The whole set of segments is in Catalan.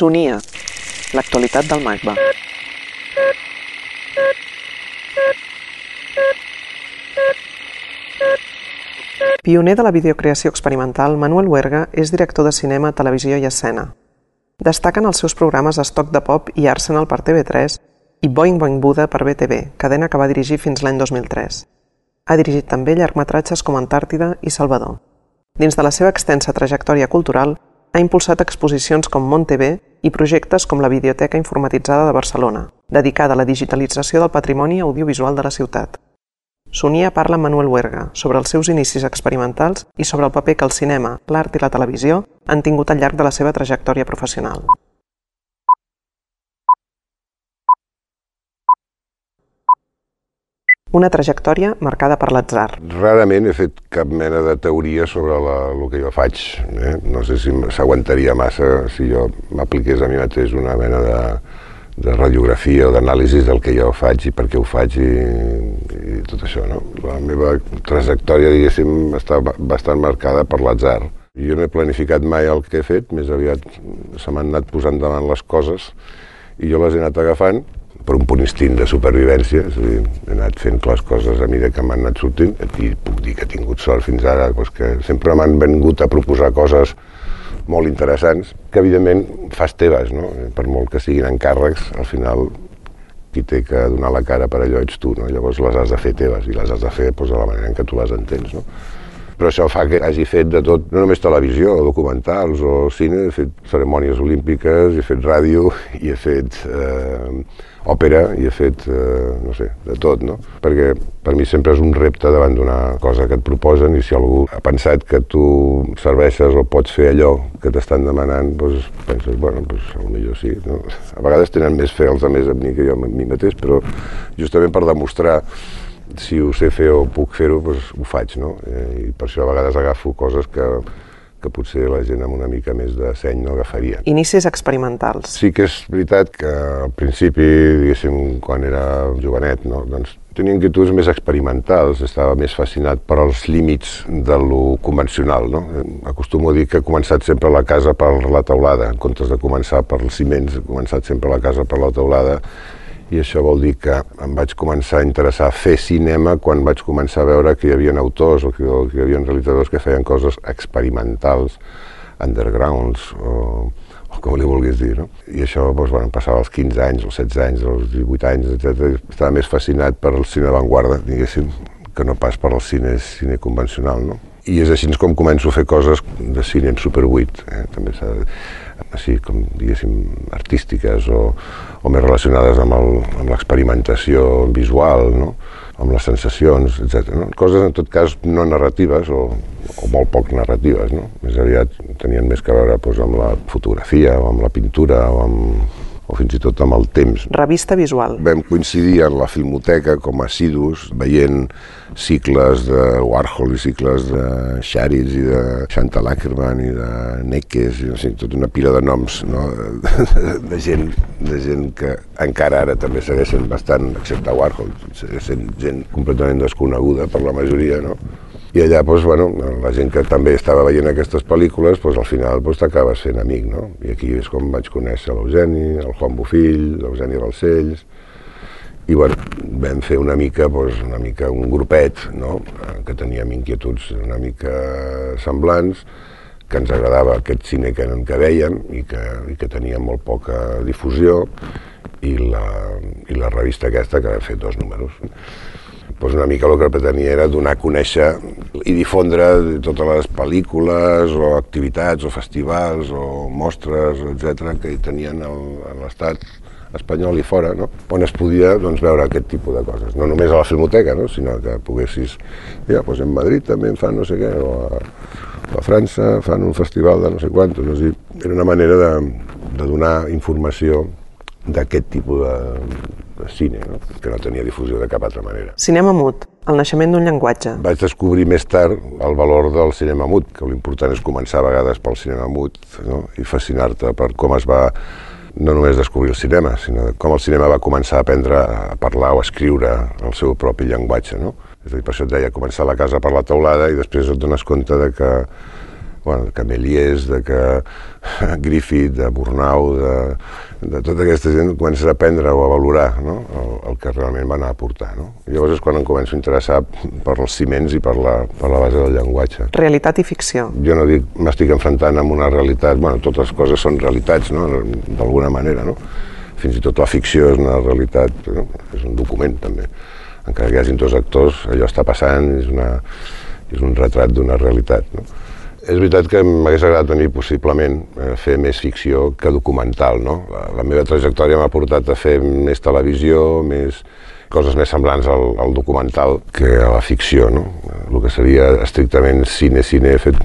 Sonia, l'actualitat del MACBA. Pioner de la videocreació experimental, Manuel Huerga és director de cinema, televisió i escena. Destaquen els seus programes Estoc de Pop i Arsenal per TV3 i Boing Boing Buda per BTV, cadena que va dirigir fins l'any 2003. Ha dirigit també llargmetratges com Antàrtida i Salvador. Dins de la seva extensa trajectòria cultural, ha impulsat exposicions com Mont TV i projectes com la Videoteca Informatitzada de Barcelona, dedicada a la digitalització del patrimoni audiovisual de la ciutat. Sonia parla amb Manuel Huerga sobre els seus inicis experimentals i sobre el paper que el cinema, l'art i la televisió han tingut al llarg de la seva trajectòria professional. Una trajectòria marcada per l'atzar. Rarament he fet cap mena de teoria sobre la, el que jo faig. Eh? No sé si s'aguantaria massa si jo m'apliqués a mi mateix una mena de, de radiografia o d'anàlisi del que jo faig i per què ho faig i, i tot això. No? La meva trajectòria, diguéssim, està bastant marcada per l'atzar. Jo no he planificat mai el que he fet, més aviat se m'han anat posant davant les coses i jo les he anat agafant per un punt instint de supervivència, és a dir, he anat fent les coses a mesura que m'han anat sortint i puc dir que he tingut sort fins ara, doncs que sempre m'han vengut a proposar coses molt interessants, que evidentment fas teves, no? per molt que siguin encàrrecs, al final qui té que donar la cara per allò ets tu, no? llavors les has de fer teves i les has de fer doncs, de la manera en què tu les entens. No? Però això fa que hagi fet de tot, no només televisió, documentals o cine, he fet cerimònies olímpiques, he fet ràdio i he fet eh, òpera i he fet, eh, no sé, de tot, no? Perquè per mi sempre és un repte davant d'una cosa que et proposen i si algú ha pensat que tu serveixes o pots fer allò que t'estan demanant, doncs penses, bueno, doncs potser sí. No? A vegades tenen més fe els altres amb mi que jo amb mi mateix, però justament per demostrar si ho sé fer o puc fer-ho, doncs ho faig, no? Eh, I per això a vegades agafo coses que, que potser la gent amb una mica més de seny no agafaria. Inicis experimentals. Sí que és veritat que al principi, diguéssim, quan era jovenet, no? doncs tenia inquietuds més experimentals, estava més fascinat per als límits de lo convencional. No? Acostumo a dir que he començat sempre la casa per la teulada, en comptes de començar per els ciments, he començat sempre la casa per la teulada i això vol dir que em vaig començar a interessar a fer cinema quan vaig començar a veure que hi havia autors o que, o que hi havia realitzadors que feien coses experimentals, undergrounds o, o com li vulguis dir. No? I això doncs, bueno, passava als 15 anys, als 16 anys, als 18 anys, etc. Estava més fascinat per el cine d'avantguarda, diguéssim, que no pas per al cine, cine convencional. No? I és així com començo a fer coses de cine en Super 8. Eh? També així com diguéssim artístiques o, o més relacionades amb l'experimentació visual, no? amb les sensacions, etc. No? Coses en tot cas no narratives o, o molt poc narratives, no? més aviat tenien més que veure doncs, amb la fotografia o amb la pintura o amb, o fins i tot amb el temps. Revista visual. Vam coincidir en la filmoteca com a assidus, veient cicles de Warhol i cicles de Charitz i de Chantal Ackerman i de Neckes, i, o sigui, tota una pila de noms no? de, gent, de gent que encara ara també segueixen bastant, excepte Warhol, segueixen gent completament desconeguda per la majoria, no? I allà, doncs, bueno, la gent que també estava veient aquestes pel·lícules, doncs, al final doncs, t'acabes fent amic, no? I aquí és com vaig conèixer l'Eugeni, el Juan Bofill, l'Eugeni Balcells, i bueno, vam fer una mica, doncs, una mica un grupet, no? que teníem inquietuds una mica semblants, que ens agradava aquest cine que, que veiem i que, i que tenia molt poca difusió, i la, i la revista aquesta que va fer dos números doncs una mica el que pretenia era donar a conèixer i difondre totes les pel·lícules o activitats o festivals o mostres, etc que hi tenien a l'estat espanyol i fora, no? on es podia doncs, veure aquest tipus de coses. No només a la filmoteca, no? sinó que poguessis... Ja, doncs en Madrid també en fan no sé què, o a, a França fan un festival de no sé quantos. No? sigui, era una manera de, de donar informació d'aquest tipus de cine, no? que no tenia difusió de cap altra manera. Cinema mut, el naixement d'un llenguatge. Vaig descobrir més tard el valor del cinema mut, que l'important és començar a vegades pel cinema mut no? i fascinar-te per com es va no només descobrir el cinema, sinó com el cinema va començar a aprendre a parlar o a escriure el seu propi llenguatge. No? És a dir, per això et deia començar la casa per la teulada i després et dones compte de que bueno, de Cameliers, de que Griffith, de Burnau, de, de tota aquesta gent comences a aprendre o a valorar no? el, el que realment van aportar. No? Llavors és quan em començo a interessar per els ciments i per la, per la base del llenguatge. Realitat i ficció. Jo no dic m'estic enfrontant amb una realitat, bueno, totes les coses són realitats, no? d'alguna manera, no? Fins i tot la ficció és una realitat, no? és un document també. Encara que hi hagin dos actors, allò està passant, és, una, és un retrat d'una realitat. No? És veritat que m'hagués agradat venir possiblement a fer més ficció que documental, no? La, la meva trajectòria m'ha portat a fer més televisió, més coses més semblants al, al documental que a la ficció, no? El que seria estrictament cine-cine, he fet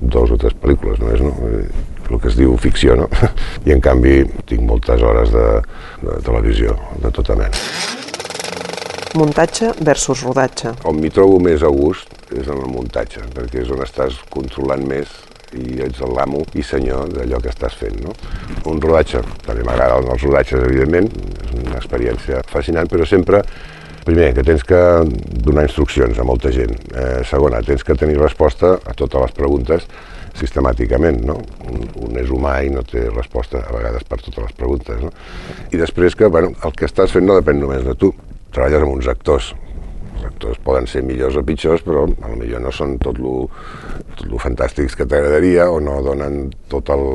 dos o tres pel·lícules només, no? el que es diu ficció, no? I en canvi tinc moltes hores de, de televisió, de tota mena. Muntatge versus rodatge. On m'hi trobo més a gust és en el muntatge, perquè és on estàs controlant més i ets l'amo i senyor d'allò que estàs fent. No? Un rodatge, també m'agraden els rodatges, evidentment, és una experiència fascinant, però sempre Primer, que tens que donar instruccions a molta gent. Eh, segona, tens que tenir resposta a totes les preguntes sistemàticament, no? Un, un és humà i no té resposta a vegades per totes les preguntes, no? I després que, bueno, el que estàs fent no depèn només de tu, treballes amb uns actors. Els actors poden ser millors o pitjors, però millor no són tot lo, tot lo fantàstics que t'agradaria o no donen tot el...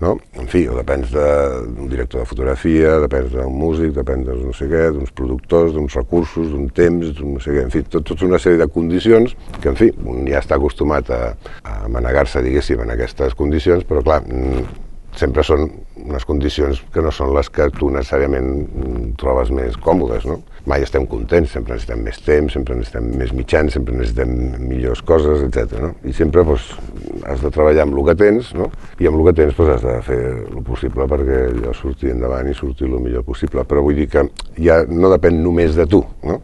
No? En fi, o depens d'un de, director de fotografia, depens d'un músic, depèn de no sé què, d'uns productors, d'uns recursos, d'un temps, d'un no sé què, en fi, tot, tota una sèrie de condicions que, en fi, un ja està acostumat a, a manegar-se, diguéssim, en aquestes condicions, però clar, sempre són unes condicions que no són les que tu necessàriament trobes més còmodes, no? Mai estem contents, sempre necessitem més temps, sempre necessitem més mitjans, sempre necessitem millors coses, etc. No? I sempre doncs, has de treballar amb el que tens, no? i amb el que tens doncs, has de fer el possible perquè allò surti endavant i surti el millor possible. Però vull dir que ja no depèn només de tu, no?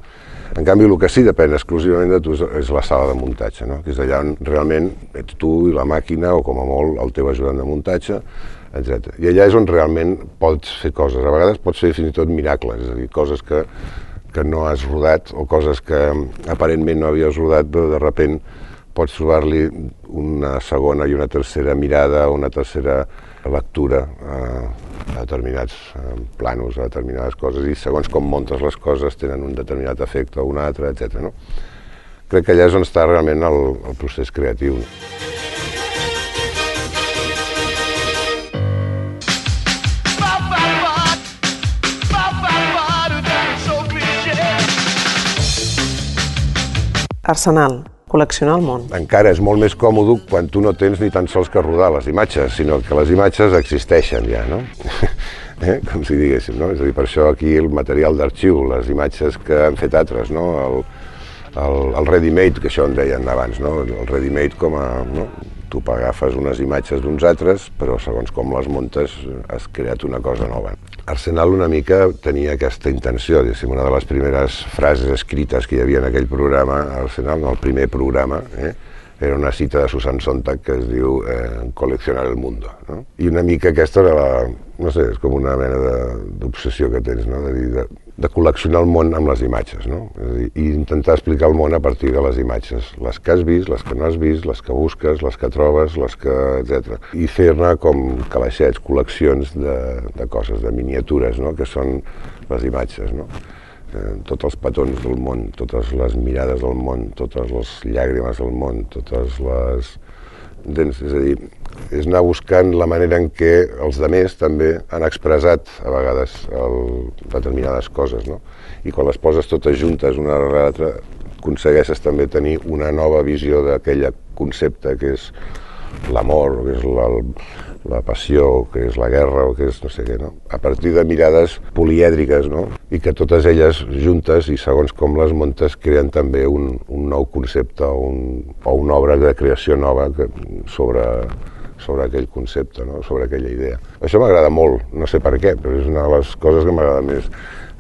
En canvi, el que sí depèn exclusivament de tu és la sala de muntatge, no? que és allà on realment ets tu i la màquina, o com a molt el teu ajudant de muntatge, etc. I allà és on realment pots fer coses. A vegades pots fer fins i tot miracles, és a dir, coses que, que no has rodat o coses que aparentment no havies rodat, però de repent pots trobar-li una segona i una tercera mirada, una tercera lectura a, a determinats planos, a determinades coses, i segons com montes les coses tenen un determinat efecte o un altre, etc. No? Crec que allà és on està realment el, el procés creatiu. No? Arsenal, col·leccionar el món. Encara és molt més còmode quan tu no tens ni tan sols que rodar les imatges, sinó que les imatges existeixen ja, no? eh? com si diguéssim, no? És a dir, per això aquí el material d'arxiu, les imatges que han fet altres, no? El, el, el ready-made, que això en deien abans, no? El ready-made com a... No? Tu agafes unes imatges d'uns altres, però segons com les montes has creat una cosa nova. Arsenal una mica tenia aquesta intenció, diguéssim, una de les primeres frases escrites que hi havia en aquell programa, Arsenal, en el primer programa, eh, era una cita de Susan Sontag que es diu eh, Coleccionar el mundo. No? I una mica aquesta era la, no sé, és com una mena d'obsessió que tens, no? de, dir, de, de col·leccionar el món amb les imatges, no? És a dir, i intentar explicar el món a partir de les imatges, les que has vist, les que no has vist, les que busques, les que trobes, les que... etc. I fer-ne com calaixets, col·leccions de, de coses, de miniatures, no? que són les imatges, no? Eh, tots els petons del món, totes les mirades del món, totes les llàgrimes del món, totes les... Entens? És a dir, és anar buscant la manera en què els demés també han expressat a vegades el, determinades coses, no? I quan les poses totes juntes una darrere l'altra, aconsegueixes també tenir una nova visió d'aquell concepte que és l'amor, que és la, la passió, que és la guerra, o que és no sé què, no? A partir de mirades polièdriques, no? I que totes elles juntes i segons com les montes creen també un, un nou concepte o, un, o una obra de creació nova que, sobre, sobre aquell concepte, no? sobre aquella idea. Això m'agrada molt, no sé per què, però és una de les coses que m'agrada més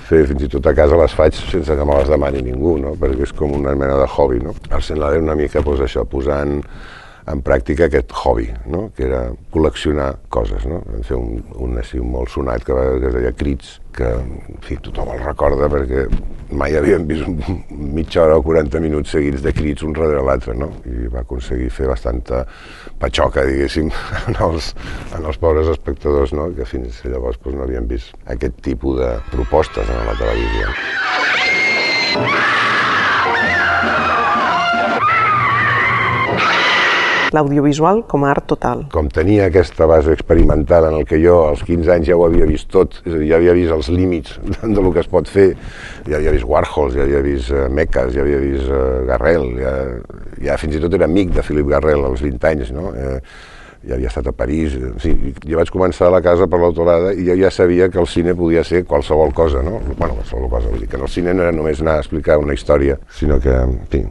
fer, fins i tot a casa les faig sense que me les demani ningú, no? perquè és com una mena de hobby. No? Arsenal era una mica doncs, això, posant en pràctica aquest hobby, no? que era col·leccionar coses. No? Vam fer un, un així molt sonat que, que es deia Crits, que en fi, tothom el recorda perquè mai havíem vist un, mitja hora o 40 minuts seguits de crits un darrere l'altre, no? I va aconseguir fer bastanta patxoca, diguéssim, en els, en els pobres espectadors, no? Que fins llavors doncs, no havien vist aquest tipus de propostes en la televisió. L'audiovisual com a art total. Com tenia aquesta base experimental en el que jo als 15 anys ja ho havia vist tot, és a dir, ja havia vist els límits de lo que es pot fer, ja havia vist Warhol, ja havia vist uh, Mekas, ja havia vist uh, Garrel, ja, ja fins i tot era amic de Philip Garrel als 20 anys, no? Eh, ja havia estat a París, sí, jo vaig començar a la casa per l'autorada i jo ja sabia que el cine podia ser qualsevol cosa, no? Bueno, qualsevol cosa, vull dir que el cine no era només anar a explicar una història, sinó que, en fi,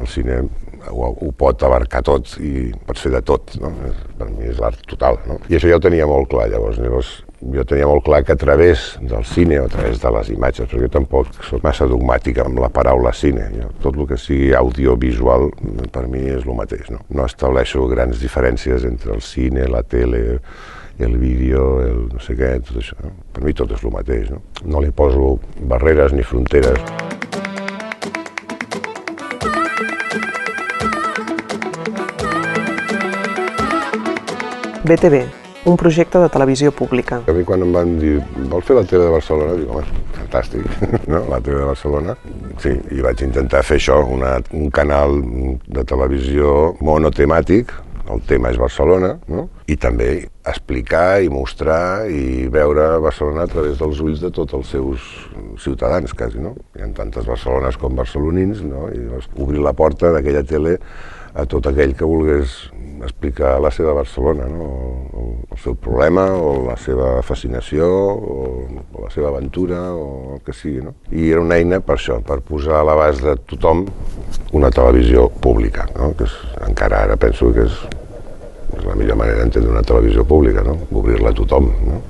el cine ho, ho pot abarcar tot i pots fer de tot, no? Per mi és l'art total, no? I això ja ho tenia molt clar, llavors. Llavors jo tenia molt clar que a través del cine o a través de les imatges, perquè jo tampoc soc massa dogmàtic amb la paraula cine. Jo, tot el que sigui audiovisual per mi és el mateix. No, no estableixo grans diferències entre el cine, la tele, el vídeo, el no sé què, tot això. Per mi tot és el mateix. No, no li poso barreres ni fronteres. BTV, un projecte de televisió pública. A mi quan em van dir, vol fer la tele de Barcelona? Dic, home, fantàstic, no? la tele de Barcelona. Sí, i vaig intentar fer això, una, un canal de televisió monotemàtic, el tema és Barcelona, no? i també explicar i mostrar i veure Barcelona a través dels ulls de tots els seus ciutadans, quasi, no? Hi ha tantes Barcelones com barcelonins, no? I obrir la porta d'aquella tele a tot aquell que volgués explicar la seva Barcelona, no? el, el seu problema, o la seva fascinació, o, o la seva aventura, o el que sigui. No? I era una eina per això, per posar a l'abast de tothom una televisió pública, no? que és, encara ara penso que és, és la millor manera d'entendre una televisió pública, no? obrir-la a tothom no?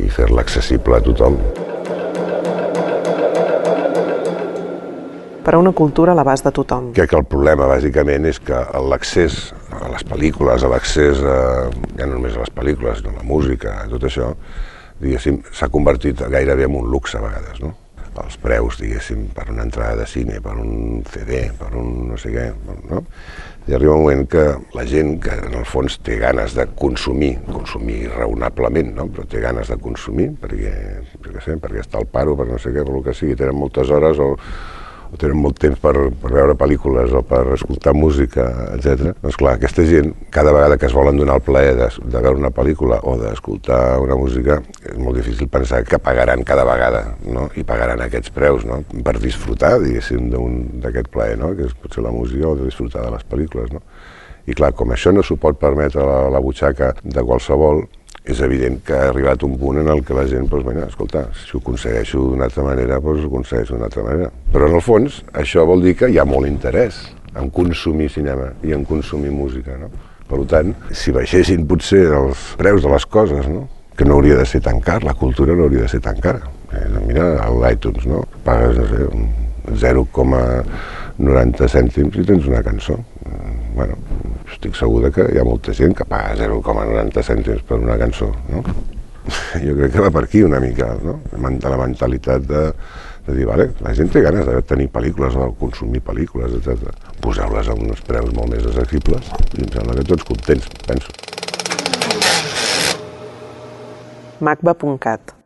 i fer-la accessible a tothom. per a una cultura a l'abast de tothom. Crec que el problema, bàsicament, és que l'accés les pel·lícules, a l'accés a, ja no només a les pel·lícules, sinó a la música, a tot això, diguéssim, s'ha convertit gairebé en un luxe a vegades, no? Els preus, diguéssim, per una entrada de cine, per un CD, per un no sé què, no? I arriba un moment que la gent que en el fons té ganes de consumir, consumir raonablement, no? però té ganes de consumir perquè, perquè, sé, perquè està al paro, per no sé què, per el que sigui, tenen moltes hores o, o tenen molt temps per, per veure pel·lícules o per escoltar música, etc. Doncs clar, aquesta gent, cada vegada que es volen donar el plaer de, de veure una pel·lícula o d'escoltar una música, és molt difícil pensar que pagaran cada vegada, no? I pagaran aquests preus, no? Per disfrutar, diguéssim, d'aquest plaer, no? Que és potser la música o de disfrutar de les pel·lícules, no? I clar, com això no s'ho pot permetre la, la butxaca de qualsevol, és evident que ha arribat un punt en el que la gent, doncs, bueno, escolta, si ho aconsegueixo d'una altra manera, doncs ho aconsegueixo d'una altra manera. Però en el fons, això vol dir que hi ha molt interès en consumir cinema i en consumir música, no? Per tant, si baixessin potser els preus de les coses, no? que no hauria de ser tan car, la cultura no hauria de ser tan cara. Eh, mira l'iTunes, no? Pagues, no sé, 0,90 cèntims i tens una cançó. Eh, bueno, estic segur que hi ha molta gent que paga 0,90 cèntims per una cançó, no? Jo crec que va per aquí una mica, no? La mentalitat de, de dir, vale, la gent té ganes de tenir pel·lícules o de consumir pel·lícules, etc. Poseu-les a uns preus molt més accessibles i em sembla que tots contents, penso. macba.cat